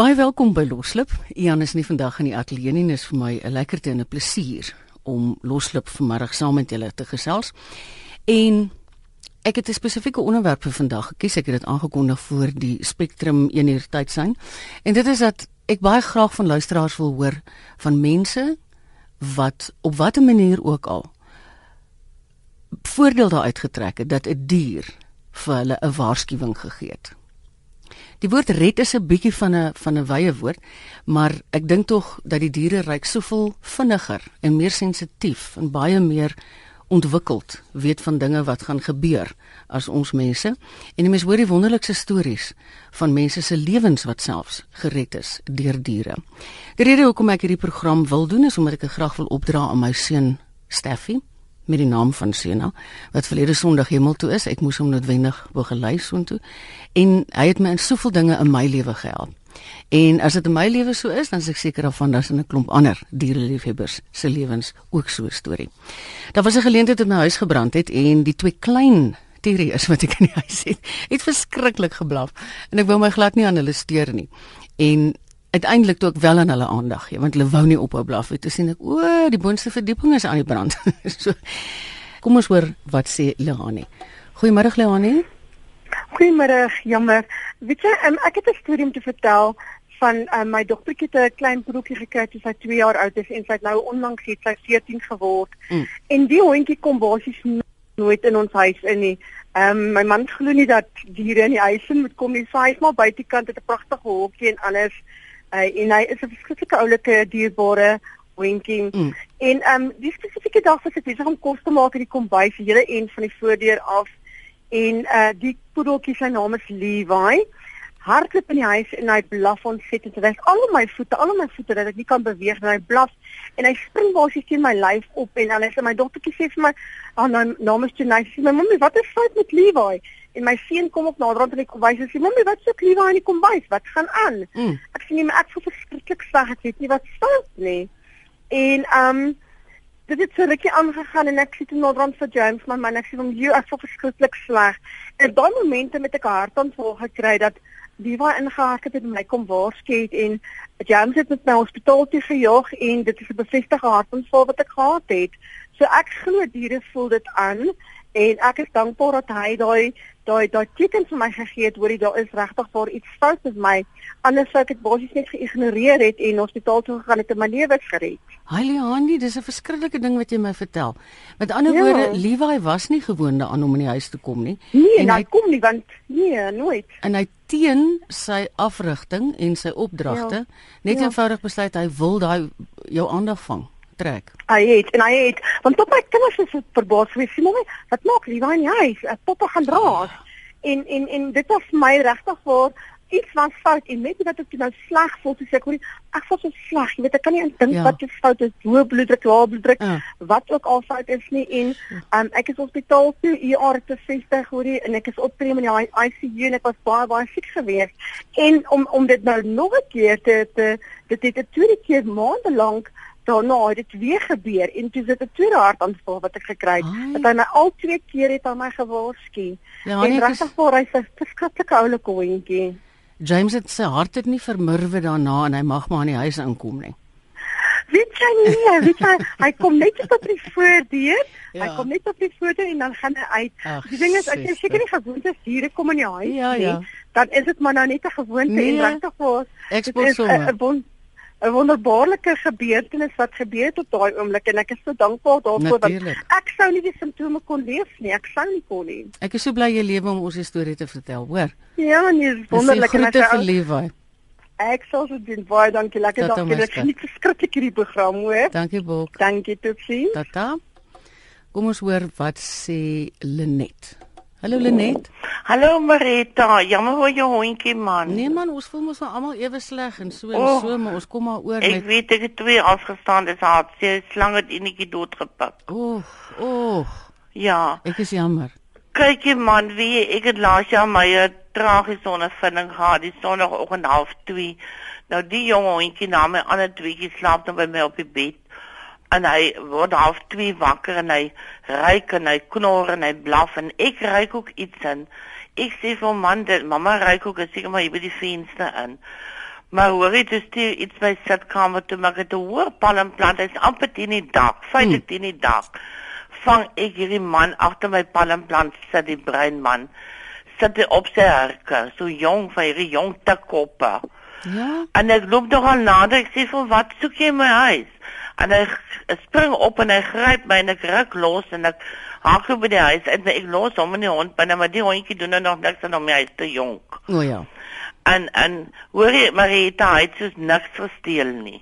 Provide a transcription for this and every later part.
Baie welkom by Loslip. Ian is nie vandag in die ateljee nie, dis vir my 'n lekkerte en 'n plesier om Loslip vanmiddag saam met julle te gesels. En ek het 'n spesifieke onderwerp vir vandag gekies. Ek het dit aangekondig voor die Spectrum 1 uur tyd sein. En dit is dat ek baie graag van luisteraars wil hoor van mense wat op watter manier ook al voordeel daaruit getrek het dat 'n dier vir hulle 'n waarskuwing gegee het. Die woord red is 'n bietjie van 'n van 'n wye woord, maar ek dink tog dat die diere ryk soveel vinniger en meer sensitief en baie meer ontwikkeld weet van dinge wat gaan gebeur as ons mense. En die mense hoor die wonderlikste stories van mense se lewens wat selfs gered is deur diere. Die rede hoekom ek hierdie program wil doen is omdat ek graag wil opdra aan my seun Steffie met die naam van Sena wat verlede Sondag hemel toe is. Ek moes hom noodwendig begelei soontoe en hy het my in soveel dinge in my lewe gehelp. En as dit in my lewe so is, dan is ek seker daarvan dat 'n klomp ander diereliefhebbers se lewens ook so 'n storie. Daar was 'n geleentheid in my huis gebrand het en die twee klein Terry is wat ek in die huis het. Het verskriklik geblaf en ek wou my glad nie aan hulle steur nie. En uiteindelik toe ek wel aan hulle aandag gee want hulle wou nie ophou blaf het. Toe sien ek o, die boonste verdieping is aan die brand. so kom ons hoor wat sê Lehani. Goeiemôre Lehani. Goeiemôre, jammer. Weet jy, um, ek het 'n storie om te vertel van um, my dogtertjie het 'n klein broekie gekry toe sy 2 jaar oud is en sy het nou onlangs het sy 14 geword. Mm. En die hondjie kom basies nooit in ons huis in nie. Ehm um, my man glo nie dat diere in die huis moet kom nie. Sy is maar buitekant het 'n pragtige hokkie en alles. Uh, en hy is 'n verskriklike oulike dierbare hondjie. Mm. En ehm um, die spesifieke dag was ek besig om kos te maak in die kombuis, die hele een van die voordeur af. En uh die poedeltjie sy naam is Levi. Hardloop in die huis en hy blaf ontsettend. Hy wys al my voete, al my voete dat ek nie kan beweeg nie. Hy blaf en hy spring basies teen my lyf op en dan is my dogtertjie sê vir my, "Ag, oh, nou naam is Jenny." Sy sê, "My mamma, wat is fout met Levi?" En my seun kom op naderhand in die kombuis en sê: "Mamma, wat soek Levi in die kombuis? Wat gaan aan?" Mm. Ek sê: "Nee, maar ek voel verskriklik sleg. Ek weet nie wat fout nie." En um, dit het so rukkie aangegaan en ek sit in naderhand vir James, my man, ek sê hom: "Jy, ek voel verskriklik sleg." En daai oomente met ek hartaanval gekry dat Levi ingehard het en my kom waarsku het en James het met my hospitaal toe gejaag en dit is 'n bevestigde hartaanval wat ek gehad het. So ek glo diere voel dit aan en ek is dankbaar dat hy daai daai daai teken vir my gegee het hoorie daar is regtig vir iets fout met my anders sou ek dit basies net geïgnoreer het en hospitaal toe gegaan het en my lewe gered. Haai Handy, dis 'n verskriklike ding wat jy my vertel. Met ander ja. woorde, Levi was nie gewoond aan om in die huis te kom nie. Nee, en hy kom nie want nee, nooit. En hy teen sy afrigting en sy opdragte ja. net ja. eenvoudig besluit hy wil daai jou aandag vang trek. Hy het en hy het want tot my kinders is verbaas gewees. Sien mooi, wat maak Levi in die huis? 'n Poppe gaan draas. En en en dit was my regtig vir iets was fout en net wat ek nou sleg voel, so ek hoor ek voel so sleg. Jy weet ek kan nie dink ja. wat is fout is. Hoë bloeddruk, lae bloeddruk, ja. wat ook al fout is nie en um, ek is hospitaal toe ER te 60 hoorie en ek is opgeneem in die ICU en ek was baie baie siek geweest. En om om dit nou nog 'n keer te te dit het 'n tweede keer maande lank daarna het dit weer gebeur en toe sit 'n tweede hartaanval wat ek gekry het. Dat hy my al twee keer het aan my gewaarsku. Ja, en regtig vir hy se verskriklike oulike hondjie. James het sy hart het nie vermurwe daarna en hy mag maar in die huis inkom nie. Weet jy nie, weet jy, hy kom net op die voordeur. Ja. Hy kom net op die voordeur en dan gaan hy uit. Ach, die ding is as jy seker nie gewoond is diere kom in die huis ja, nie, ja. dan is dit maar nou net 'n gewoonte nee, en regtig vir ons. 'n wonderbaarlike gebeurtenis wat gebeur het op daai oomblik en ek is so dankbaar daarvoor want ek sou nie die simptome kon leef nie. Ek sou nie kon nie. Ek is so bly jy lewe om ons storie te vertel, hoor. Ja, nee, wonderlik en ek sou lief wees. Ek sou so dit baie dankie lekker dag vir dit. Ek verskriklik hierdie program, hoor. Dankie Bok. Dankie Toetsie. Tata. Kom ons hoor wat sê Lenet. Hallo Lenet. Hallo Marita, jammer vir jou hondjie man. Nee man, ons voel mos nou almal ewe sleg en so en oh, so, maar ons kom maar oor ek met Ek weet ek het twee afgestaan, dis. Sy het slang het enetjie doodgepak. Oeg, oeg. Ja. Ek is jammer. Kyk jy man, wie ek het laas jaar my eh, tragiese ondervinding gehad, die sonoggend half 2. Nou die jong hondjie na my ander tweeetjie slaap nou by my op die bed en hy word half 2 wakker en hy ryk en hy knor en hy blaf en ek ryk ook iets in. Ek sê vir man, dit mamma ryk ook seker maar hier by die venster in. Maar hoor jy dis die iets by sitkamer toe maar dit hoor palmplant is amper teen die dak, feite teen die dak. Vang ek hierdie man agter my palmplant sit die bruin man sit hy op sy herke, so jong van hierdie jong tikkoppe. Ja. En ek loop nog al nader, ek sê vir wat soek jy my huis? En hy spring op en hy gryp my en ek ruk los en ek haak hom by die huis en ek los hom in die hond binne, maar die hondjie doen nou nog niks aan hom, hy is te jonk. O ja. En en hoor jy Marita, hy het soos niks gesteel nie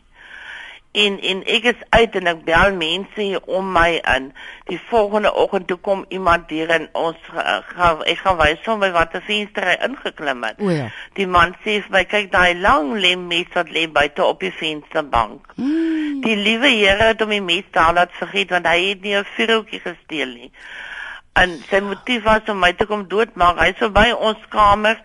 en en ek is uit en ek bel mense hier om my in. Die volgende oggend toe kom iemand hier en ons gaan ek gaan wys hom by watter venster hy ingeklim het. O ja. Die man sê vir my kyk daai lang lem mes wat lê buite op die vensterbank. Mm. Die liewe Here het hom die mes daar laat vergeet want hy het nie 'n vuurhoutjie gesteel nie. En sy motief was om my te kom doodmaak. Hy sou by ons kamer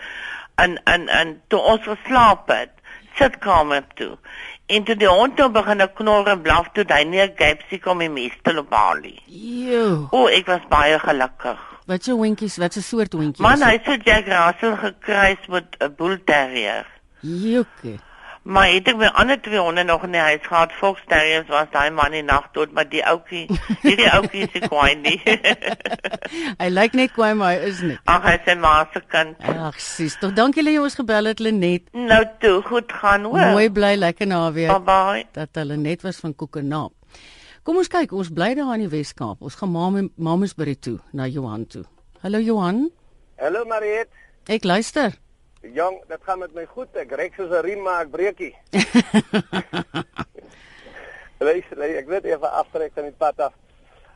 en en en toe ons geslaap het, sit kamer toe. En toe die hond nou begin knor en blaf toe hy nie 'n gapsie kom in meeste op Bali. Jo. O, ek was baie gelukkig. Wat 'n hondjies, wat 'n soort hondjies? Man, hy het so Jack Russell gekruis met 'n bull terrier. Jokke. Maar het ek my ander twee honde nog in die huis gehad. Fox terriers was daai man die nag dood, maar die ouetjie, hierdie ouetjie is kwaai nie. hy lyk net kwaai, maar hy is nie. Ag, hy sê maar se kind. Ag, sis, tog dankie dat jy ons gebel het, Lenet. Nou toe, goed gaan hoor. Mooi bly, lekker naweek. Bye bye. Dat hulle net was van Koekenaap. Kom ons kyk, ons bly daar in die Wes-Kaap. Ons gaan Mamasbury toe na Johan toe. Hallo Johan. Hallo Mariet. Ek luister. Jong, dit gaan met my goed. Ek rek soos 'n riem maar ek breekie. luister, ek weet eers aftrek van die pad af.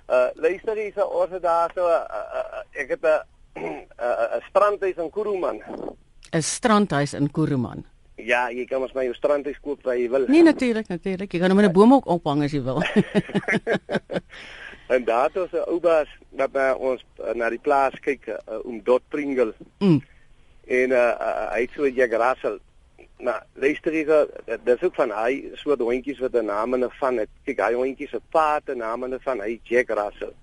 Uh luister hier so ons het daar so uh, uh, ek het 'n 'n strandhuis in Kuruman. 'n Strandhuis in Kuruman. Ja, jy kan ons my jou strandhuis koop waar jy wil. Nee, natuurlik, natuurlik. Jy kan hom in 'n boom ook ophang as jy wil. en daar het ons 'n ou baas wat by ons uh, na die plaas kyk uh, om Dot Pringle. Mm en uh, uh, hy het so Jack Russell. Maar luister hier, eh, dis ook van hy soort hondjies wat 'n naam en 'n van het. Kyk, hy hondjies se pa het 'n naam en 'n van hy Jack Russell.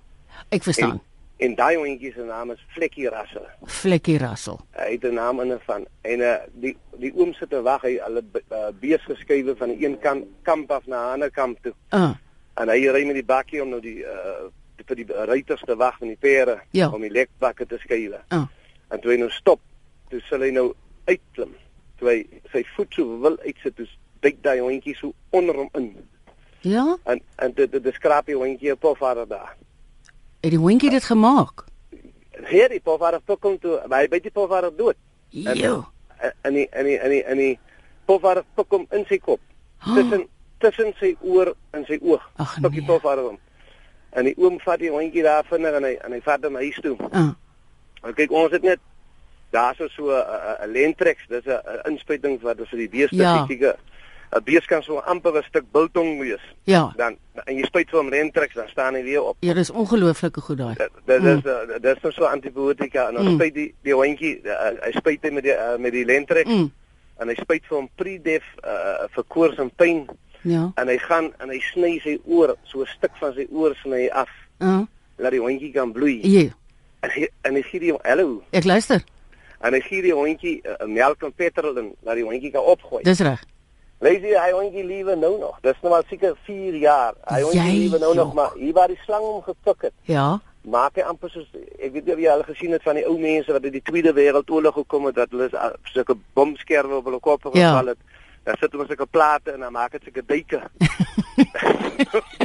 Ek verstaan. En, en daai hondjie se naam is Flekkie Rassel. Flekkie Rassel. Hy het 'n naam in van en uh, die die oom sit te wag, hy hulle uh, bees geskuiwe van die een kant kamp af na 'n ander kamp toe. Uh. En hy ry met die bakkie om nou die uh vir die, die ruiters te wag van die pere ja. om die lekbakke te skuile. Uh. En toe hy nou stop, toe sal hy nou uitklim. Toe hy sy voet so wil uitsit, toe duik daai hondjie so onder hom in. Ja? En en dit dit skraap die hondjie op of vader daar. Het die hondjie dit gemaak? Hier die pofvader kom toe, hy by die pofvader dood. Jo. En die en die en die en die pofvader kom in sy kop. Tussen tussen sy oor en sy oog. Ag nee. Die pofvader hom. En die oom vat die hondjie daar vinnig en hy en hy vat hom huis toe. Uh. En kyk ons het net daar so 'n lentrex, dis 'n inspuiting wat vir die beeste ja. fisieke 'n bees kan so amper 'n stuk biltong wees. Ja. Dan en jy spuit vir hom lentrex, dan staan hy weer op. Ja, dis ongelooflike goed daai. Dit is mm. dis is so antibiotika en dan mm. spuit die die hondjie hy spuit hy met die uh, met die lentrex mm. en hy spuit vir hom pre-def uh, vir koors en pyn. Ja. En hy gaan en hy sny sy oor, so 'n stuk van sy oor sny hy af. Uh. Laat die hondjie kan bloei. Ja. En hy en hy gee die hallo. Ek luister. En hy gee die hondjie uh, melk en petrol en laat die hondjie kan opgooi. Dis reg. Lees jy hy hondjie liewe nou nog. Dis nou al seker 4 jaar. Hy hondjie liewe nou nog maar hier waar die slang hom gepik het. Ja. Maak hy amper soos ek weet nie of jy al gesien het van die ou mense wat uit die Tweede Wêreldoorlog gekom het dat hulle sulke bomskerwe op hulle koppe ja. geval het. Daar sit hulle sulke plate en dan maak dit sulke duike.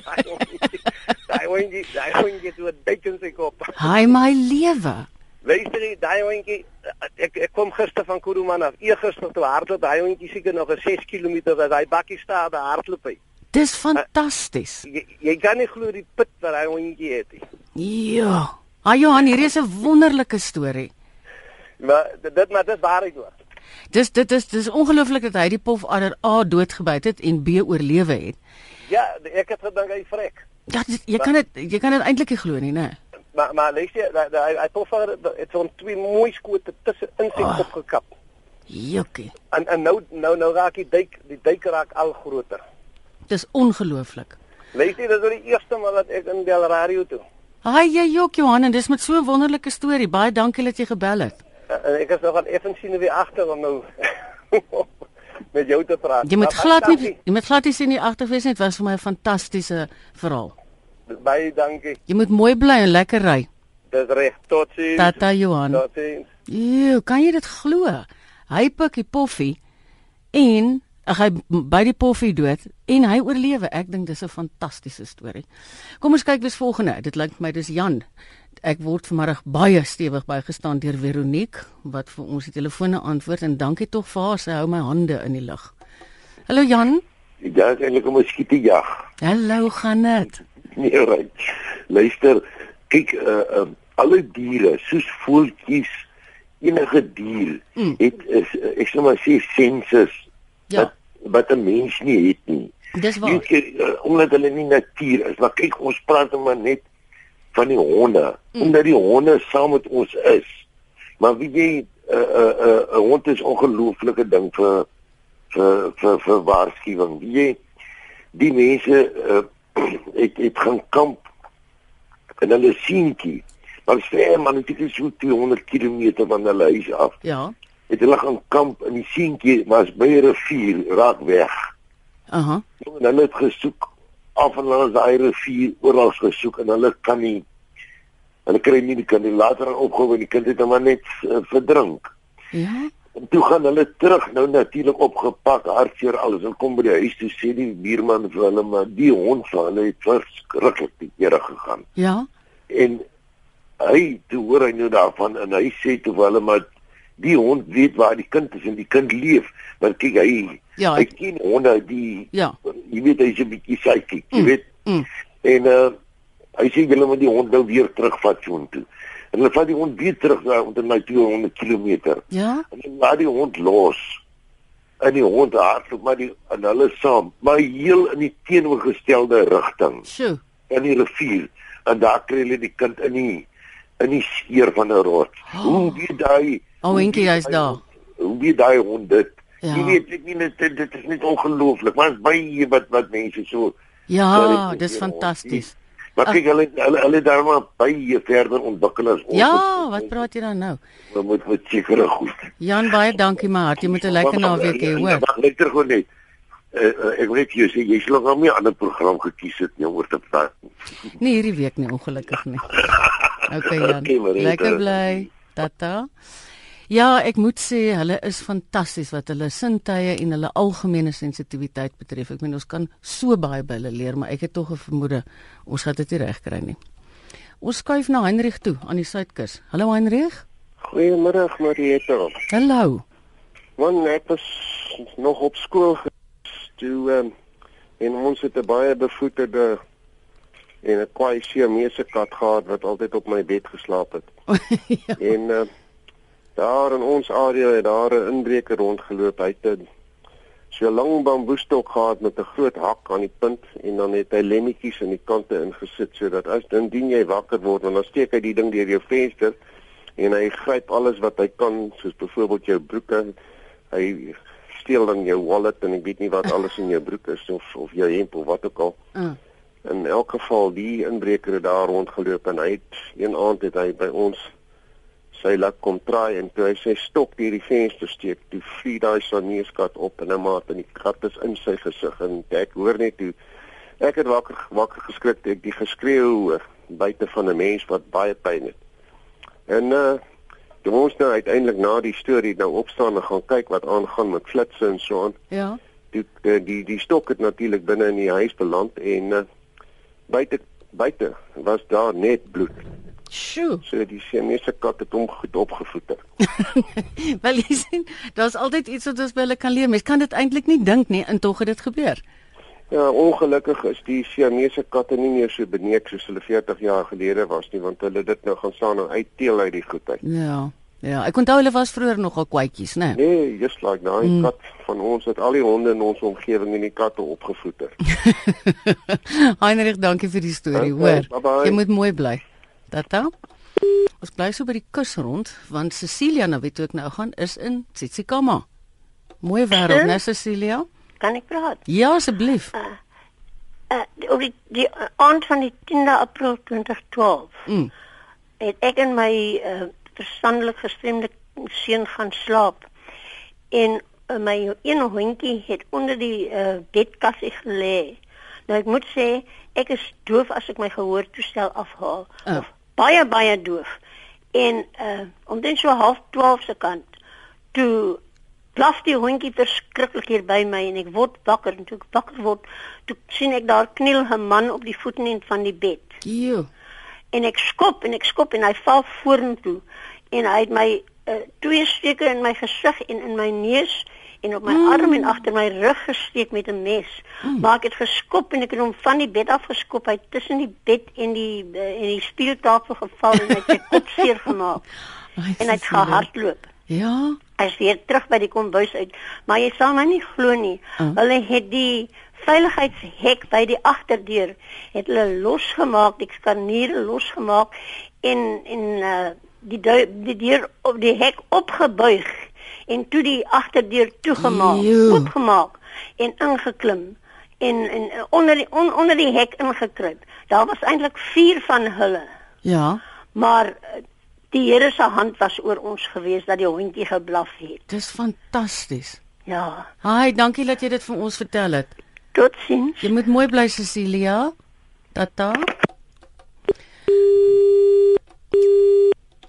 Daai hondjie, daai hondjie het 'n duik in sy kop. Hy my lewe. Luister jy, daai hondjie ek ek kom gister van Kuruman af. Eergister toe hardloop daai hondjie seker nog 'n 6 km dat hy bakkie staan daar hardloop hy. Dis fantasties. Uh, jy, jy kan nie glo die pit wat hy hondjie het nie. Ja. Ah Johan, hier is 'n wonderlike storie. Maar dit maar dit waarheid hoor. Dis dit is dis ongelooflik dat hy die pofadder A doodgebyt het en B oorlewe het. Ja, ek het gedink hy vrek. Ja, dit, jy maar, kan dit jy kan dit eintlik nie glo nie, né? Maar maar lees jy hy hy pofadder het so 'n twee mooi skote tussen in sy oh. kop gekap. Jokkie. En en nou nou nou raak die duik die duik raak al groter. Dis ongelooflik. Lees jy dis die eerste maal wat ek in Del Radio toe. Haai jy Jok Johan en dis met so 'n wonderlike storie. Baie dankie dat jy gebel het. En ek is nog aan effens sien weer agter om nou met jou te praat. Jy moet glad nie jy moet glad nie sien nie agterwees nie. Dit was vir my 'n fantastiese verhaal. Baie dankie. Jy moet mooi bly en lekker ry. Dis reg. Totsiens. Tata Johan. Totsiens. Ew, kan jy dit glo? Hy pik die poffie en ag hy by die poffie dood en hy oorlewe. Ek dink dis 'n fantastiese storie. Kom ons kyk wie's volgende. Dit lyk vir my dis Jan. Ek word vanmiddag baie stewig bygestaan deur Veronique wat vir ons die telefone antwoord en dankie tog vir haar. Sy hou my hande in die lug. Hallo Jan. Ja, is eintlik 'n muskietjag. Hallo, gaan dit? Nee, reg. Luister, kyk, uh, uh alle diere, soos voeltjies, enige dier Mm. het is uh, ek sê maar sê sensus Ja, wat wat 'n mens nie het nie. dis waar. Jy kyk uh, omdat hulle nie natuur is, maar kyk ons praat nou maar net van die honde, Mm. omdat die honde saam met ons is. Maar wie jy 'n uh, 'n uh, 'n uh, hond is ongelooflike ding vir vir vir vir waarskuwing. Wie jy die mense uh, het het gaan kamp en hulle seentjie. Maar sê man, dit is so 200 km van hulle huis af. Ja. Het hulle gaan kamp en die seentjie was by 'n rivier raak weg. Aha. En hulle het gesoek af en hulle daai rivier oral gesoek en hulle kan nie hulle kry nie die kind later opgehou en die kind het hom maar net uh, verdrink. Ja. En toe gaan hulle terug nou natuurlik opgepak hartseer alles en kom by die huis toe sê die buurman vir hulle maar die hond van hulle het verskriklik die Here gegaan. Ja. En hy toe hoor hy nou daarvan en hy sê toe vir hulle maar die hond weet waar die kind is en die kind leef. Want kyk hy Ja, hy ken honde die ja. jy weet hy's 'n bietjie psychic, jy Mm, weet. mm. En uh hy sê hulle moet die hond nou weer terugvat so toe. En hulle vat die hond weer terug na onder my 200 km. Ja. En hulle laat die hond los. En die hond hardloop maar die en hulle saam, maar heel in die teenoorgestelde rigting Sjoe. in die rivier. En daar kry hulle die kind in die in die skeer van 'n rots. Oh. Hoe weet daai O, hoe Henkie, weet hy's daai daar. Hoe weet daai hond dit? Ja. Jy weet ek nie dit, dit, is net ongelooflik. Maar is baie wat wat mense so Ja, dis fantasties. Maar kyk hulle hulle hulle daar maar baie verder ontwikkel as ons. Ja, wat praat jy dan nou? Ons moet met sekere goed. Jan, baie dankie my hart. Jy moet 'n lekker naweek hê, hoor. Wag net gou net. Uh, uh, ek vir jou sê jy sal nog nie 'n ander program gekies het nie om oor te praat. Nie hierdie week nie, ongelukkig nie. Okay, Jan. Okay, Marita. Lekker bly. Tata. Ja, ek moet sê hulle is fantasties wat hulle sintuie en hulle algemene sensitiwiteit betref. Ek meen ons kan so baie by hulle leer, maar ek het tog 'n vermoede ons gaan dit nie regkry nie. Ons skuif na Heinrich toe aan die Suidkus. Hallo Heinrich. Goeiemôre Marieta. Hallo. Man, ek was nog op skool toe um, en ons het 'n baie bevoeterde en 'n kwaai Siamese kat gehad wat altyd op my bed geslaap het. ja. En uh, daar in ons area het daar 'n inbreker rondgeloop. Hy het 'n so lang bamboestok gehad met 'n groot hak aan die punt en dan het hy lemmetjies aan die kante ingesit sodat as indien jy wakker word, dan steek hy die ding deur jou venster en hy gryp alles wat hy kan, soos byvoorbeeld jou broeke. Hy steel dan jou wallet en ek weet nie wat alles in jou broek is of of jou hemp of wat ook al. Uh, In elk geval die inbreker het daar rondgeloop en hy het een aand het hy by ons sy lak kom traai en toe hy sy stok deur die venster steek, toe vlieg daai saneeskat op en 'n maat en die kat is in sy gesig en ek hoor net hoe ek het wakker wakker geskrik toe ek die geskreeu hoor buite van 'n mens wat baie pyn het. En uh toe ons nou uiteindelik na die storie nou opstaan en gaan kyk wat aangaan met flitsse en so aan ja. die die die, die stok het natuurlik binne in die huis beland en uh, buite buite was daar net bloed. Sjoe. So die Siamese kat het hom goed opgevoeter. Wel jy sien, daar's altyd iets wat ons by hulle kan leer. Mens kan dit eintlik nie dink nie en tog het dit gebeur. Ja, ongelukkig is die Siamese katte nie meer so beneek soos hulle 40 jaar gelede was nie, want hulle dit nou gaan staan en uitteel uit die goedheid. Ja. Ja, ek onthou hulle was vroeër nogal kwaadjies, né? Nee, just like daai Mm. kat van ons het al die honde in ons omgewing en die katte opgevoeder. Heinrich, dankie vir die storie, Okay, hoor. bye-bye. Jy moet mooi bly. Tata. Ons bly so by die kus rond want Cecilia na wie toe ek nou gaan is in Tsitsikamma. Mooi wêreld, né Cecilia? Kan ek praat? Ja, asseblief. Uh, die, op die, die uh, aand van die 10de April 2012 Mm. het ek en my uh, verstandelik gestremde seun gaan slaap. En uh, my een hondjie het onder die uh, bedkassie gelê. Nou ek moet sê ek is doof as ek my gehoortoestel afhaal. Oh. Of baie baie doof. En uh omtrent so half 12 se kant toe blaf die hondjie verskriklik hier by my en ek word wakker en toe ek wakker word, toe sien ek daar kniel 'n man op die voetend van die bed. Jo. En ek skop en ek skop en hy val vorentoe en hy het my uh, twee steke in my gesig en in my neus en op my mm. arm en agter my rug gesteek met 'n mes. Mm. Maar ek het geskop en ek het hom van die bed af geskop. Hy tussen die bed en die uh, en die speeltafel geval en hy het sy kop seer gemaak. en hy het gehardloop. Ja. Hy is weer terug by die kombuis uit, maar jy sal my nie glo nie. Mm. Hulle het die veiligheidshek by die agterdeur het hulle losgemaak, die skarniere losgemaak en en uh, die deur, die deur op die hek opgebuig en toe die agterdeur toegemaak, oopgemaak en ingeklim en en uh, onder die on, onder die hek ingekruip. Daar was eintlik 4 van hulle. Ja. Maar uh, die Here se hand was oor ons gewees dat die hondjie geblaf het. Dis fantasties. Ja. Haai, dankie dat jy dit vir ons vertel het. Totsiens. Jy moet mooi bly Cecilia. Tata.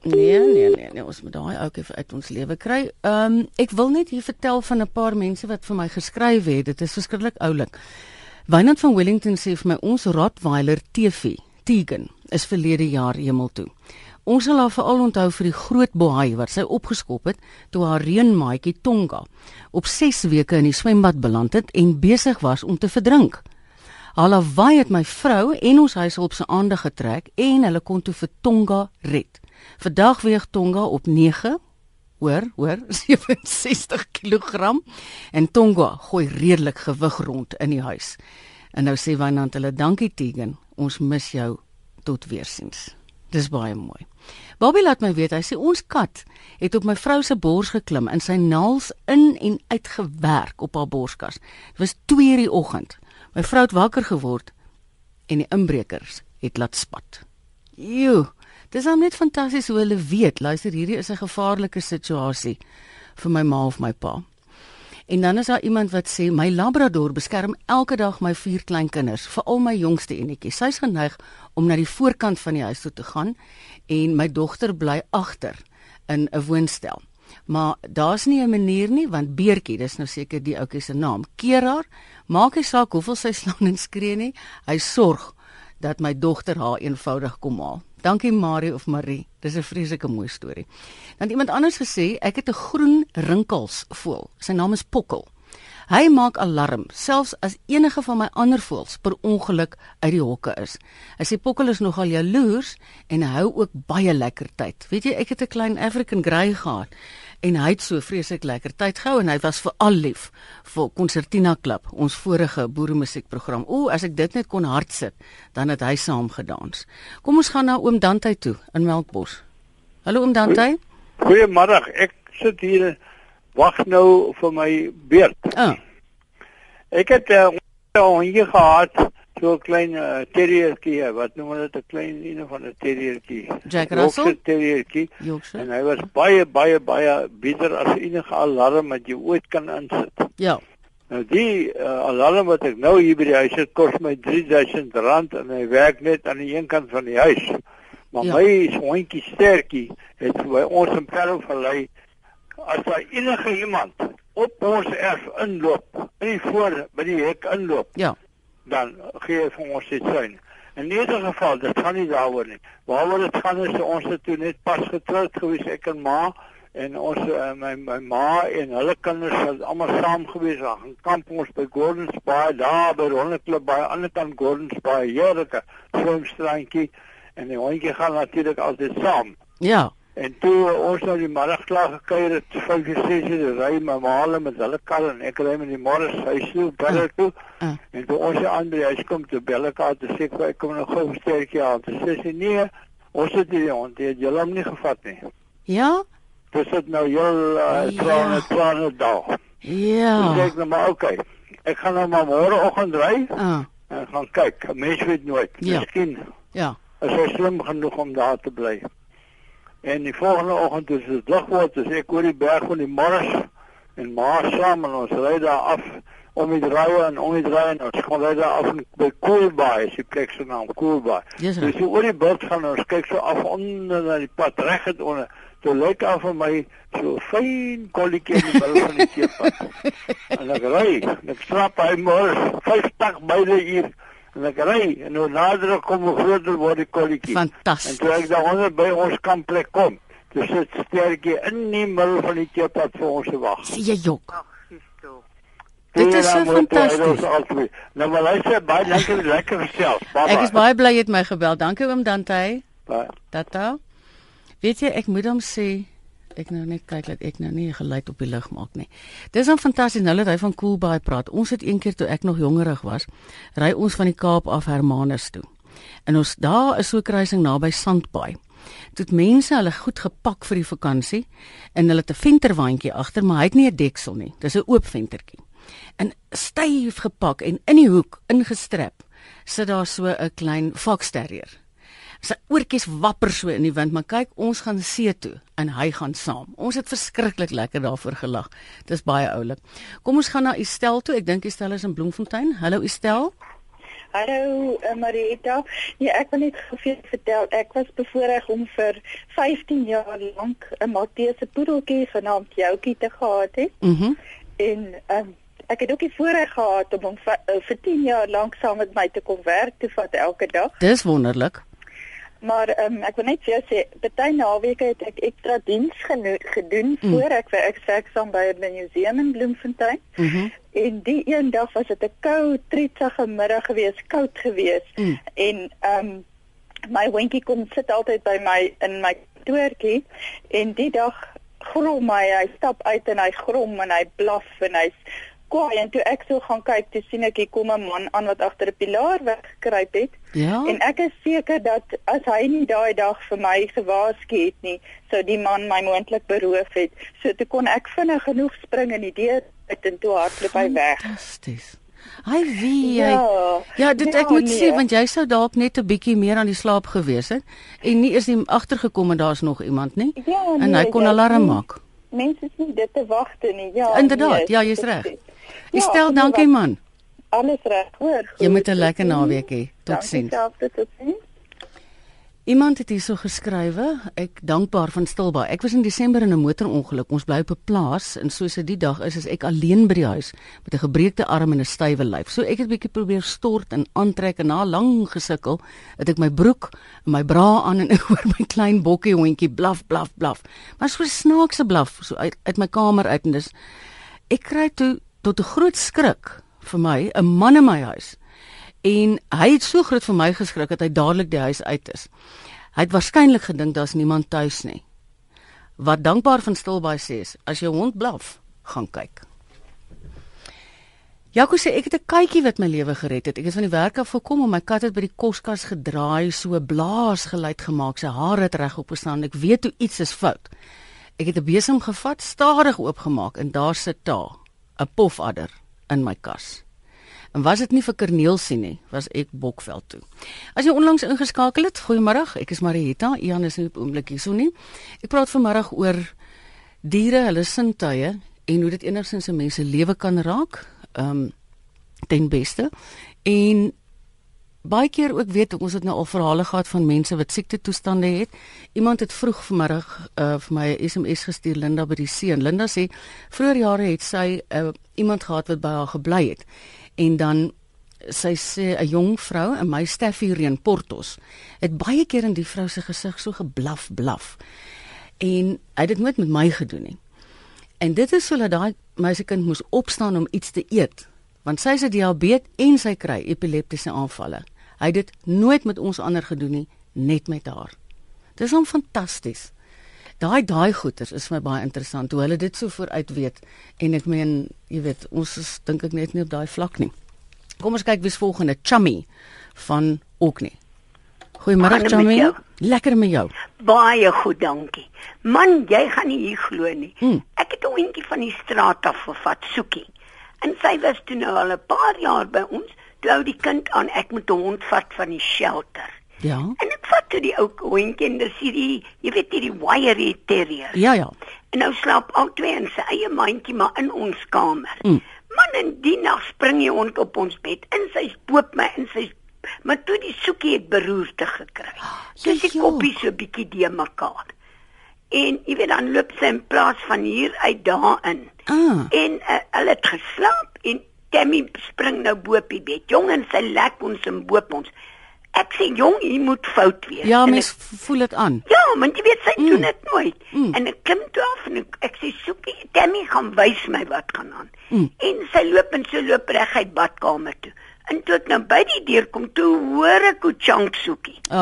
Nee, nee, nee, nee, ons moet daai ou keer uit ons lewe kry. Ehm um, ek wil net hier vertel van 'n paar mense wat vir my geskryf het. Dit is verskriklik oulik. Wynand van Wellington sê vir my ons Rottweiler TV, Tegan, is verlede jaar hemel toe. Ons sal haar veral onthou vir die groot bohaai wat sy opgeskop het toe haar reënmaatjie Tonga op 6 weke in die swembad beland het en besig was om te verdrink. Haar lawaai het my vrou en ons huishulp se aandag getrek en hulle kon toe vir Tonga red. Vandag weeg Tonga op 9 hoor, hoor, 67 kg en Tonga gooi redelik gewig rond in die huis. En nou sê Wynand hulle dankie Tegan, ons mis jou tot weersiens. Dis baie mooi. Bobby laat my weet, hy sê ons kat het op my vrou se bors geklim en sy naels in en uit gewerk op haar borskas. Dit was 2:00 die oggend. My vrou het wakker geword en die inbrekers het laat spat. Joe, dis hom net fantasties hoe hulle weet, luister, hierdie is 'n gevaarlike situasie vir my ma of my pa. En dan is daar iemand wat sê my labrador beskerm elke dag my vier klein kinders, veral my jongste enetjie. Sy's geneig om na die voorkant van die huis toe te gaan en my dogter bly agter in 'n woonstel. Maar daar's nie 'n manier nie want Beertjie, dis nou seker die ouetjie se naam, keer haar, maak nie saak hoeveel sy slaan en skree nie, hy sorg dat my dogter haar eenvoudig kom haal. Dankie Marie of Marie. Dis 'n vreeslike mooi storie. Dan iemand anders gesê, ek het 'n groen rinkels voel. Sy naam is Pokkel. Hy maak alarm selfs as enige van my ander voëls per ongeluk uit die hokke is. Hy sê Pokkel is nogal jaloers en hou ook baie lekker tyd. Weet jy, ek het 'n klein African Grey gehad en hy het so vreeslik lekker tyd gehou en hy was veral lief vir Concertina Club, ons vorige boeremusiekprogram. O, as ek dit net kon hartsit, dan het hy saam gedans. Kom ons gaan na oom Dante toe in Melkbos. Hallo oom Dante. Goeiemôre. Ek sit hier wag nou vir my beurt. Ah, Ek het uh, hondjie gehad, so 'n klein uh, terriertjie, wat noem hulle dit 'n klein een van 'n terriertjie. Jack Russell? Yorkshire terriertjie. Yorkshire. En hy was baie baie baie beter as enige alarm wat jy ooit kan insit. Ja. Nou die uh, alarm wat ek nou hier by die huis het, kos my R3000 en hy werk net aan die een kant van die huis. Maar Ja. ja. my hondjie sterkie het by ons in Parel verlei as daar enige iemand op ons erf inloop, in die voor by die hek inloop, Ja. Dan gee vir ons dit sein. In enige geval, dit gaan nie daaroor nie. Waaroor dit gaan is ons het toe net pas getroud gewees ek en ma en ons uh, my my ma en hulle kinders het almal saam gewees daar gaan kamp ons by Gordons Bay daar by Ronneklub by aan ander kant Gordons Bay heerlike swemstrandjie en die hondjie gaan natuurlik altyd saam. Ja. En toe uh, ons nou die middag klaar gekuier het, 5 uur 6 uur ry my ma hulle met hulle kar en ek ry met die môre huis toe, bel toe. Ah. En toe ons aan by die huis kom te bel ek haar te sê ek kom nou gou sterkie aan. Toe sê sy nee, ons het die hond, jy het julle hom nie gevat nie. Ja? Dis dit nou heel uh, Ja. trane trane. Toe sê Ja. ek nou maar okay. Ek gaan nou maar môreoggend ry Ah, en gaan kyk. Mens weet nooit. Ja. Miskien ja. is hy slim genoeg om daar te bly. En die volgende oggend toe dit word, as ek oor die berg van die Morris en ma saam en ons ry daar af om die draai en om die draai en ons gaan ry daar af by Coolbaai, is die plek se naam Coolbaai. Yes, dus so oor die bult gaan ons kyk so af onder na die pad reg het onder. Toe lyk af vir my so fyn kolletjie in die middel van die teepad. en ek ry, ek strap hy mors 50 myl hier en ek ry en nou nader kom 'n groter word die kolletjie. Fantasties. En toe ek daar onder by ons kampplek kom, dis dit sterkie in die middel van die teepad vir ons wag. Sien jy jok? Ag, sis toe. Dit is so fantasties. Nou maar luister baie lekker lekker gesels. Ek is baie bly jy het my gebel. Dankie oom Dante. baie. Tata. Weet jy, ek moet hom sê ek nou net kyk dat ek nou nie 'n geluid op die lig maak nie. Dis dan fantasties nou dat hy van Coolbaai praat. Ons het eendag toe ek nog jongerig was, ry ons van die Kaap af Hermanus toe. En ons daar is so 'n kruising naby Sandbaai. Toe het mense hulle goed gepak vir die vakansie en hulle het 'n venterwandjie agter, maar hy het nie 'n deksel nie. Dis 'n oop ventertjie. En styf gepak en in die hoek ingestrap sit daar so 'n klein fox terrier. Sy oortjies wapper so in die wind, maar kyk, ons gaan see toe en hy gaan saam. Ons het verskriklik lekker daarvoor gelag. Dis baie oulik. Kom ons gaan na Estel toe. Ek dink Estel is in Bloemfontein. Hallo Estel. Hallo uh, Marita. Ja, ek wil net gou vertel. Ek was bevoorreg om vir 15 jaar lank 'n Maltese poedeltjie genaamd Joukie te gehad het. Mhm. Mm en um, ek het ook die voorreg gehad om hom vir, uh, vir 10 jaar lank saam met my te kom werk te vat elke dag. Dis wonderlik. Maar um, ek wil net vir jou sê, baie naweke het ek ekstra diens gedoen Mm. voor ek vir ek werksaam by 'n museum in Bloemfontein. Mm En die een dag was dit 'n koue, tritsige middag gewees, koud gewees. Mm. En ehm um, my hondjie kom sit altyd by my in my kantoortjie en die dag grom hy, hy stap uit en hy grom en hy blaf en hy's kwaai en toe ek so gaan kyk, toe sien ek hier kom 'n man aan wat agter 'n pilaar weggekruip het. Ja. En ek is seker dat as hy nie daai dag vir my gewaarsku het nie, sou die man my moontlik beroof het. So toe kon ek vinnig genoeg spring in die deur uit en toe hardloop hy weg. Fantasties. Hy wie. Ja. Ja, dit Ja, ek moet nee. sê want jy sou dalk net 'n bietjie meer aan die slaap gewees het en nie is nie agtergekom en daar's nog iemand nie. Ja, en nee, hy kon ja, alarm nee. maak. Mense is nie dit te wagte nie. Ja. Inderdaad, nee, ja, jy's reg. dit. Jy stel dankie man. Alles reg, hoor. Jy goed, moet 'n tot lekker naweek hê. Dankie Totsiens. selfde, Totsiens. Iemand het hierso geskrywe, ek dankbaar van Stilbaai. Ek was in Desember in 'n motorongeluk. Ons bly op 'n plaas en soos dit die dag is, is ek alleen by die huis met 'n gebreekte arm en 'n stywe lyf. So ek het 'n bietjie probeer stort en aantrek en na lang gesukkel, het ek my broek en my bra aan en ek hoor my klein bokkie hondjie blaf blaf blaf. Maar so snaakse blaf so uit, uit my kamer uit en dis ek kry toe tot 'n groot skrik vir my 'n man in my huis. En hy het so groot vir my geskrik dat hy dadelik die huis uit is. Hy het waarskynlik gedink daar's niemand tuis nie. Wat dankbaar van Stilbaai sê is, as jou hond blaf, gaan kyk. Jaco sê ek het 'n katjie wat my lewe gered het. Ek het van die werk af gekom en my kat het by die koskas gedraai, so blaas geluid gemaak. Sy hare het regop gestaan. Ek weet toe iets is fout. Ek het 'n besem gevat, stadig oopgemaak en daar sit daar 'n pofadder in my kas. En was dit nie vir Corneel sien nie, was ek Bokveld toe. As jy onlangs ingeskakel het, goeiemôre. Ek is Marietta. Ian is nie op oomblik hierso nie. Ek praat vanmiddag oor diere, hulle sintuie en hoe dit enigsins 'n mens se lewe kan raak. Ehm um, ten beste. En baie keer ook weet ons het nou al verhale gehad van mense wat siekte toestande het. Iemand het vroeg vanmiddag uh, vir my 'n SMS gestuur Linda by die see en Linda sê vroeër jare het sy uh, iemand gehad wat by haar gebly het en dan sy sê 'n jong vrou in my Steffie Reën Portos het baie keer in die vrou se gesig so geblaf blaf. En hy het dit nooit met my gedoen nie. En dit is sodat daai meisiekind moes opstaan om iets te eet, want sy 'n diabetes en sy kry epileptiese aanvalle. Hy het dit nooit met ons ander gedoen nie, net met haar. Dis hom fantasties. Daai daai goeters is vir my baie interessant hoe hulle dit so vooruit weet en ek meen, jy weet, ons is dink ek net nie op daai vlak nie. Kom ons kyk wie's volgende, Chummy van Oknie. Goeiemôre Chummy. Lekker met jou. Baie goed, dankie. Man, jy gaan nie hier glo nie. Hmm. Ek het 'n hondjie van die straat af gevat, soekie. En sy was toe nou al 'n paar jaar by ons. Toe hou die kind aan ek moet 'n hond vat van die shelter. Ja. En ek vat toe die ou hondjie en dis hierdie, jy weet hierdie wiry terrier. Ja ja. En nou slaap albei in sy eie mandjie maar in ons kamer. Mm. Man in die nag spring die hond op ons bed in sy spoop my in sy maar toe die soekie het beroerte gekry. Sy se Jejjo. koppie so bietjie de mekaar. En jy weet dan loop sy in plaas van hier uit daarin. Ah. En uh, hulle het geslaap en Tammy spring nou bo op die bed. Jong en sy lek ons en bo op ons. Ek sê jong, hier moet fout wees. Ja, En mens voel dit aan. Ja, want jy weet sy mm. doen dit nooit. Mm. En ek klim toe af en ek, ek sê soekie, Tammy gaan wys my wat gaan aan. Mm. En sy loop en so loop reguit badkamer toe. En toe ek nou by die deur kom, toe hoor ek hoe Chunk soekie. Ah,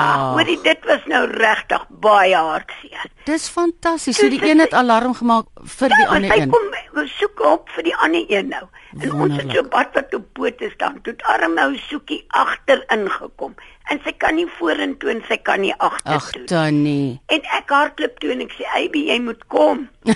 Ah. hoorie, dit was nou regtig baie hartseer. Dis fantasties. So die een het alarm gemaak vir die Ja, maar ander sy een. kom we soek hulp vir die ander een nou. En ons het so bad wat op pote staan. Toe het arm nou soekie agterin gekom. En sy kan nie vorentoe en sy kan nie Ag, agtertoe. Tannie. En ek hardloop toe en ek sê, "Aby, jy moet kom."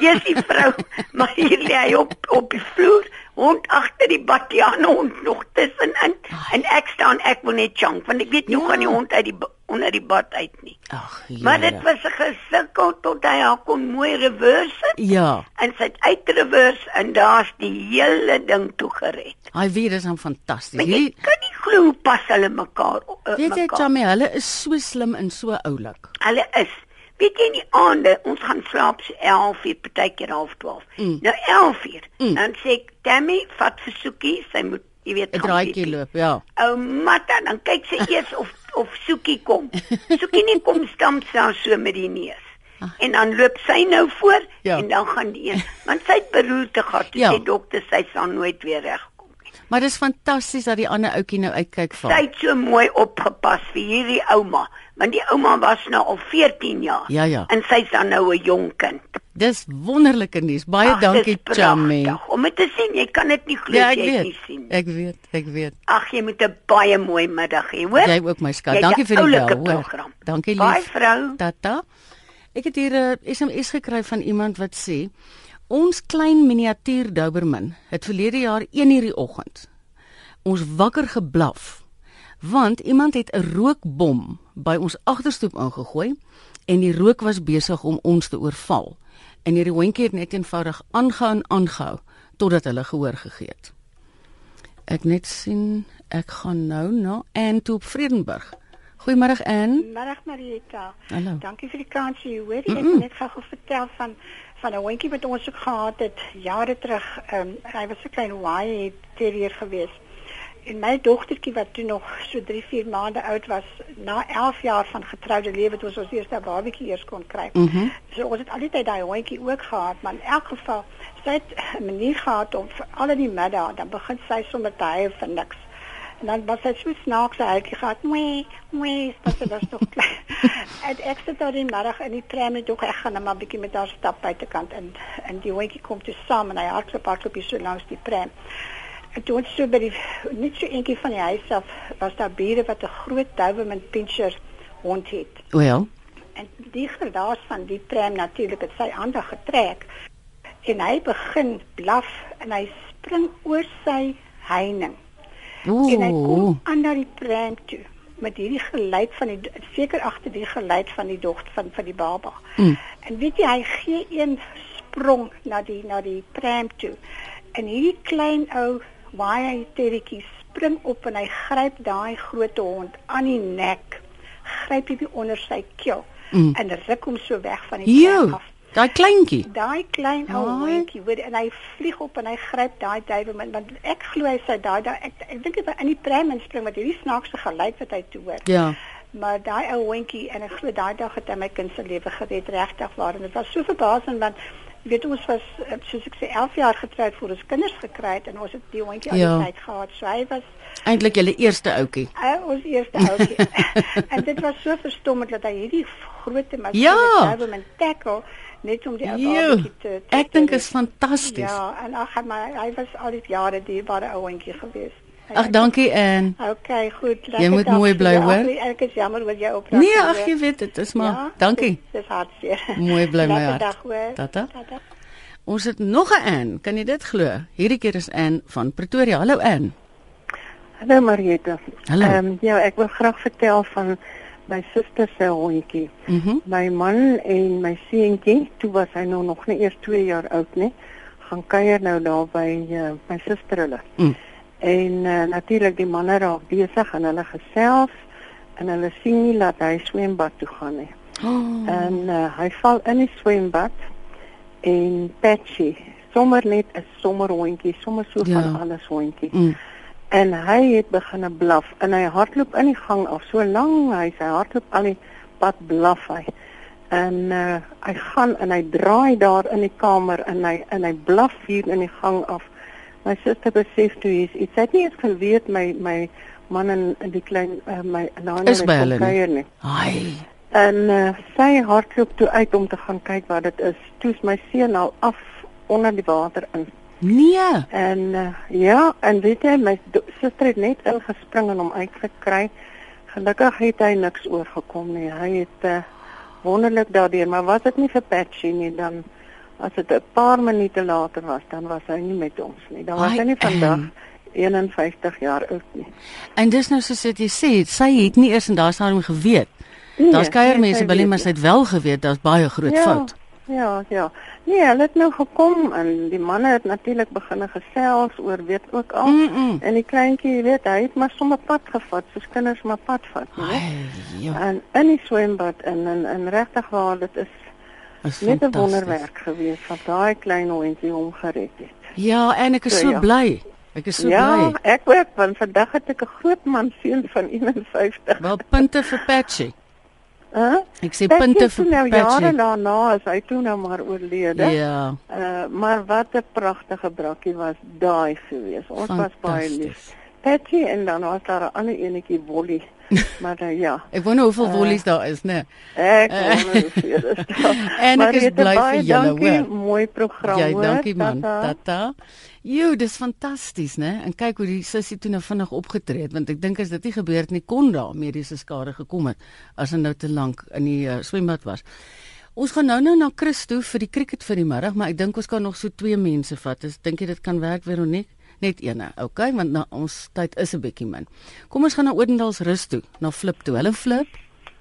Jy's die vrou, maar hier lê hy op op die vloer, hond agter die bad, ander hond nog tussenin. En ek staan, ek wil net chunk, want ek weet nie hoe Ja. gaan die hond uit die onder die bad uit nie. Ag, Maar dit was 'n gesukkel tot hy haar kon mooi reverse Ja. en sy het uitreverse en daar's die hele ding toe gered. Hy weet dit is hom fantasties. Maar jy kan nie glo hoe pas hulle mekaar uh, weet jy. Chamie, hulle is so slim en so oulik. Hulle is. Weet jy in die aande, ons gaan slaap so 11 uur, partykeer half 12. Mm. Nou 11 uur. Mm. Dan sê ek, "Tammy, vat vir Soekie, sy moet, jy weet, 'n Draaitjie piepie." loop, ja. Ou Matta, dan kyk sy eers of of Soekie kom. Soekie nie kom stamp sy so met die neus. En dan loop sy nou voor. Ja. en dan gaan die een, want sy het beroerte gehad. Toe Ja. sê dokter sy sal nooit weer regkom nie. Maar dis fantasties dat die ander ouetjie nou uitkyk vir. Sy het so mooi opgepas vir hierdie ouma, want die ouma was nou al 14 jaar. Ja, ja. En sy's dan nou 'n jong kind. Dis wonderlike nuus. Baie Ag, dankie pragtig. Om dit te sien, jy kan dit nie glo Ja, jy weet. nie sien. Ek weet, ek weet. Ag, jy moet 'n baie mooi middag hê, hoor? Jy ook my skat. Dankie vir die bel, hoor. Dankie lief. vrou. Tata. Ek het hier 'n SMS gekry van iemand wat sê ons klein miniatuur Doberman het verlede jaar 1:00 die oggend ons wakker geblaf want iemand het 'n rookbom by ons agterstoep ingegooi en die rook was besig om ons te oorval. En hierdie hondjie het net eenvoudig aangehou en aangehou totdat hulle gehoor gegee het. Ek net sien ek gaan nou na Anne op Vredenburg. Goeiemôre Anne. Middag Marieta. Hallo. Dankie vir die kans hier. Hoor, Mm ek -mm. wil net gou vertel van van 'n hondjie wat ons ook gehad het jare terug. Ehm um, hy was 'n klein Wye terrier geweest. En my dogtertjie wat toe nog so 3, 4 maande oud was, na 11 jaar van getroude lewe toe ons ons eerste babatjie eers kon kry. Mhm. So ons het altyd daai hondjie ook gehad, maar in elk geval sy het 'n manier gehad om vir al in die middag dan begin sy sommer te huil vir niks. En dan was sy so snaaks huiltjie gehad. Mwee, mwee, want sy was nog klein. en ek sit daar die middag in die tram en toe ek gaan net maar 'n bietjie met haar stap buitekant en en die hondjie kom toe saam en hy hardloop hardloop hier so langs die tram. En toe ons so by die net so eentjie van die huis af was daar bure wat 'n groot Doberman Pinscher hond het. Wel. En die geraas van die tram natuurlik het sy aandag getrek. En hy begin blaf en hy spring oor sy heining. En hy kom Ooh. aan na die tram toe met hierdie geluid van die seker agter die geluid van die dogter van van die baba. Mm. En weet jy hy gee een sprong na die na die tram toe. En hierdie klein ou waai terretjie spring op en hy gryp daai groot hond aan die nek. Gryp hom onder sy keel Mm. en ruk hom so weg van die Jo, af. Daai kleintjie. Daai klein ou hondjie hoor en hy vlieg op en hy gryp daai duiwel want ek glo hy sy daai daai ek ek dink hy was in die tram inspring met hierdie snaakse geluid wat hy toe hoor. Ja. Maar daai ou hondjie en ek glo daai dag het hy my kind se lewe gered regtig waar en dit was so verbasend want weet ons was eh, soos ek sê 11 jaar getroud voor ons kinders gekry het en ons het die hondjie al Ja. die tyd gehad. So hy was Eintlik julle eerste ouetjie. hy ons eerste ouetjie. en dit was so verstommend dat hy hierdie groot masjien Ja. Doberman tackle net om die ou babatjie te, te Ek dink is fantasties. Ja, en ag maar hy was al die jare dierbare ouentjie geweest. Ag dankie Anne. Okay, goed. Jy moet mooi bly, hoor. Ek is jammer oor jou opdrag. Nee, ag jy weet dit is maar. Ja, Dankie. Dis, dis hartseer. Mooi bly my hart. Dag, hoor. Tata. Tata. Ons het nog 'n Anne, kan jy dit glo? Hierdie keer is Anne van Pretoria. Hallo Anne. Hallo Mariette. Hallo. Ehm ja, ek wil graag vertel van my suster se hondjie. Mm My man en my seentjie, toe was hy nou nog nie eers 2 jaar oud nie, gaan kuier nou daar by uh, my suster hulle. Mm. En uh, natuurlik die manne raak besig en hulle gesels en hulle sien nie dat hy swembad toe gaan nie. Oh. En uh, hy val in die swembad en Patchy, sommer net 'n sommerhondjie, sommer so Ja. van alles hondjie. Mm. En hy het begin blaf en hy hardloop in die gang af so lank hy sy hardloop al die pad blaf hy. En uh, hy gaan en hy draai daar in die kamer en hy en hy blaf hier in die gang af. My suster besef toe iets. Iets het nie eens geweet my my man en en die klein uh, my nader Is by hulle nie. Ai. En uh, sy hardloop toe uit om te gaan kyk wat dit is. Toe is my seun al af onder die water in. Nee. En uh, ja, en weet jy, my suster het net ingespring en hom uitgekry. Gelukkig het hy niks oorgekom nie. Hy het uh, wonderlik daardeur, maar was dit nie vir Patchy nie, dan as dit 'n paar minute later was, dan was hy nie met ons nie. Dan was hy nie vandag en- 51 jaar oud nie. En dis nou soos wat jy sê, sy het nie eers in daai stadium geweet. Nee, Daar's kuiermense sy by hulle, maar sy het wel geweet daar's baie groot ja, fout. Ja, ja. Nee, hulle het nou gekom en die manne het natuurlik begin gesels oor weet ook al. Mm -mm. En die kleintjie, jy weet, hy het maar sommer pad gevat, soos kinders maar pad vat. Ai, ja, En in die swembad en en, en regtig waar dit is is net 'n wonderwerk geweest wat daai klein hondjie hom gered het. Ja, en ek is So, so ja. bly. Ek is so ja, bly. ek ook want vandag het ek 'n groot man seun van 51. Wel punte vir Patchy. Hæ? Ek sê Patchy punte vir nou jare daarna is hy toe nou maar oorlede. Ja, Uh, maar wat 'n pragtige brakkie was daai gewees. Ons was baie lief. Patchy en dan was daar 'n ander enetjie Wolly. maar uh, ja, Ek wonder hoeveel Uh, wollies daar is, né? ek Eh. wonder hoeveel is daar. En ek is bly vir julle, hoor. Mooi program Jy, hoor. dankie man. Tata. Tata. Jo, dis fantasties, né? En kyk hoe die sussie toe nou vinnig opgetree het, want ek dink as dit nie gebeur het nie kon daar mediese skade gekom het as hy nou te lank in die uh, swembad was. Ons gaan nou nou na Chris toe vir die cricket vir die middag, maar ek dink ons kan nog so twee mense vat. Is dink jy dit kan werk Veronique? Net eene. Okay, want nou ons tyd is 'n bietjie min. Kom ons gaan na Odendals rus toe, na Flip toe. Hallo Flip.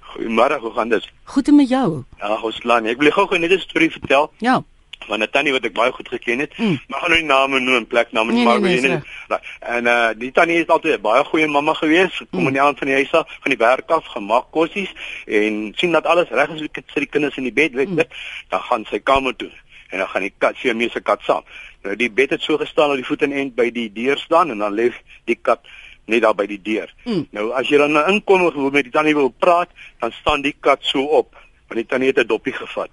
Goeiemôre, hoe gaan dit? Goed en met jou? Ja, ons plan. Ek wil gou-gou net 'n storie vertel Ja. van 'n tannie wat ek baie goed geken het. Mm. Maar gaan nou nie name noem en plekname nie, Nee, maar nee, weet nee, jy nie. En uh die tannie is altyd 'n baie goeie mamma gewees. Kom Mm. in die aand van die huis af, van die werk af, gemaak kossies en sien dat alles reg is, sit die kinders in die bed, weet jy. Dan gaan sy kamer toe en dan gaan die kat, sy meeste kat saam. Nou die bed het so gestaan dat die voet en end by die deur staan en dan lê die kat net daar by die deur. Mm. Nou as jy dan nou inkom en wil met die tannie wil praat, dan staan die kat so op want die tannie het 'n doppie gevat.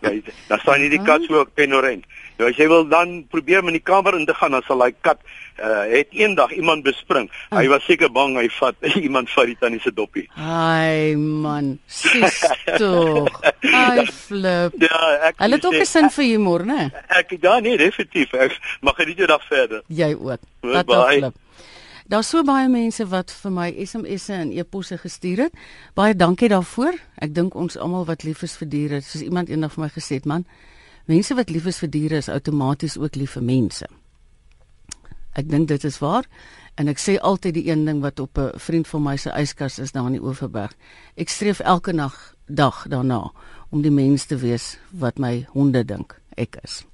ja, dan staan nie die kat so op penorent. Nou as jy wil dan probeer om in die kamer in te gaan, dan sal daai kat uh, het eendag iemand bespring. Hy was seker bang hy vat iemand vat die tannie se doppie. Ai man, sis tog. Ai flip. Ja, ek Hulle het ook 'n sin vir humor, né? Ek ja nee, definitief. Ek mag geniet jou dag verder. Jy ook. Wat flip. Daar's so baie mense wat vir my SMS'e en e-posse gestuur het. Baie dankie daarvoor. Ek dink ons almal wat lief is vir diere, soos iemand eendag vir my gesê het, man, mense wat lief is vir diere is outomaties ook lief vir mense. Ek dink dit is waar en ek sê altyd die een ding wat op 'n vriend van my se yskas is daar in die Oeverberg. Ek streef elke nag dag daarna om die mens te wees wat my honde dink ek is.